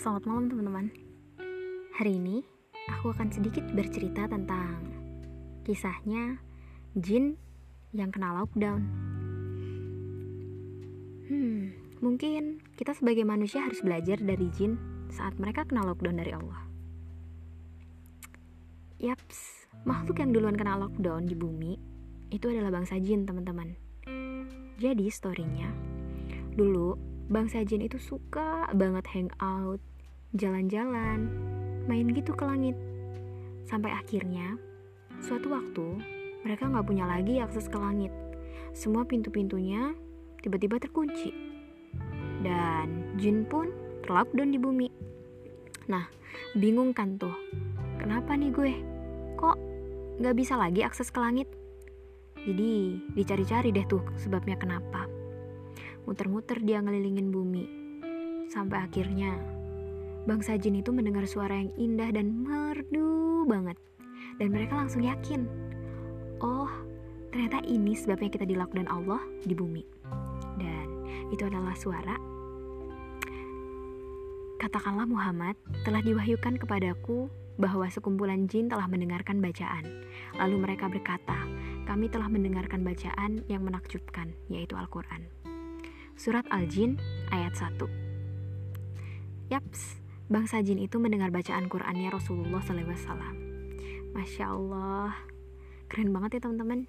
Selamat malam teman-teman. Hari ini aku akan sedikit bercerita tentang Kisahnya Jin yang kena lockdown. Hmm, mungkin kita sebagai manusia harus belajar dari jin saat mereka kena lockdown dari Allah. Yaps, makhluk yang duluan kena lockdown di bumi Itu adalah bangsa jin teman-teman. Jadi storynya Dulu bangsa jin itu suka banget hangout jalan-jalan, main gitu ke langit. Sampai akhirnya, suatu waktu mereka nggak punya lagi akses ke langit. Semua pintu-pintunya tiba-tiba terkunci. Dan jin pun terlockdown di bumi. Nah, bingung kan tuh, kenapa nih gue? Kok nggak bisa lagi akses ke langit? Jadi dicari-cari deh tuh sebabnya kenapa. Muter-muter dia ngelilingin bumi. Sampai akhirnya bangsa jin itu mendengar suara yang indah dan merdu banget. Dan mereka langsung yakin, oh ternyata ini sebabnya kita di lockdown Allah di bumi. Dan itu adalah suara, katakanlah Muhammad telah diwahyukan kepadaku bahwa sekumpulan jin telah mendengarkan bacaan. Lalu mereka berkata, kami telah mendengarkan bacaan yang menakjubkan, yaitu Al-Quran. Surat Al-Jin ayat 1 Yaps, bangsa jin itu mendengar bacaan Qurannya Rasulullah SAW. Masya Allah, keren banget ya teman-teman.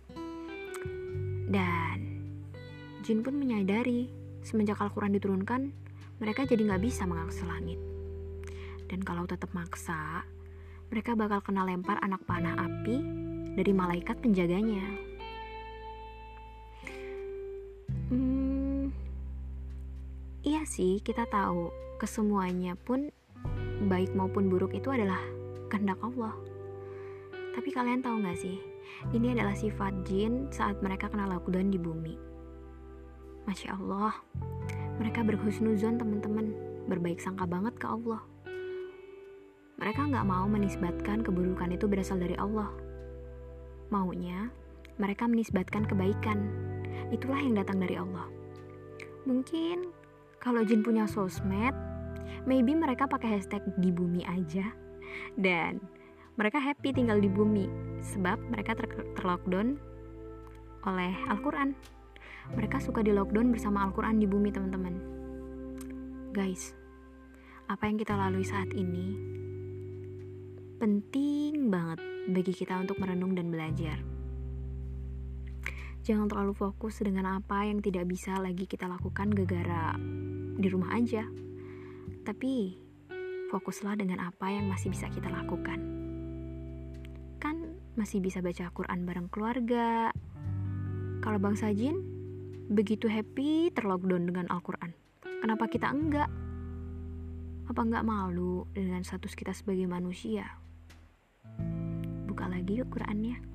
Dan jin pun menyadari semenjak Al-Quran diturunkan, mereka jadi nggak bisa mengakses langit. Dan kalau tetap maksa, mereka bakal kena lempar anak panah api dari malaikat penjaganya. Sih, kita tahu kesemuanya pun baik maupun buruk itu adalah kehendak Allah. Tapi kalian tahu gak sih, ini adalah sifat jin saat mereka kena lockdown di bumi. Masya Allah, mereka berhusnuzon teman-teman, berbaik sangka banget ke Allah. Mereka gak mau menisbatkan keburukan itu berasal dari Allah. Maunya, mereka menisbatkan kebaikan. Itulah yang datang dari Allah. Mungkin kalau jin punya sosmed, maybe mereka pakai hashtag di bumi aja. Dan mereka happy tinggal di bumi sebab mereka ter terlockdown oleh Al-Quran. Mereka suka di lockdown bersama Al-Quran di bumi teman-teman. Guys apa yang kita lalui saat ini penting banget bagi kita untuk merenung dan belajar jangan terlalu fokus dengan apa yang tidak bisa lagi kita lakukan gegara di rumah aja tapi fokuslah dengan apa yang masih bisa kita lakukan. Kan masih bisa baca Quran bareng keluarga. Kalau bangsa jin begitu happy terlockdown dengan Al-Quran. Kenapa kita enggak? Apa enggak malu dengan status kita sebagai manusia? Buka lagi yuk Qurannya.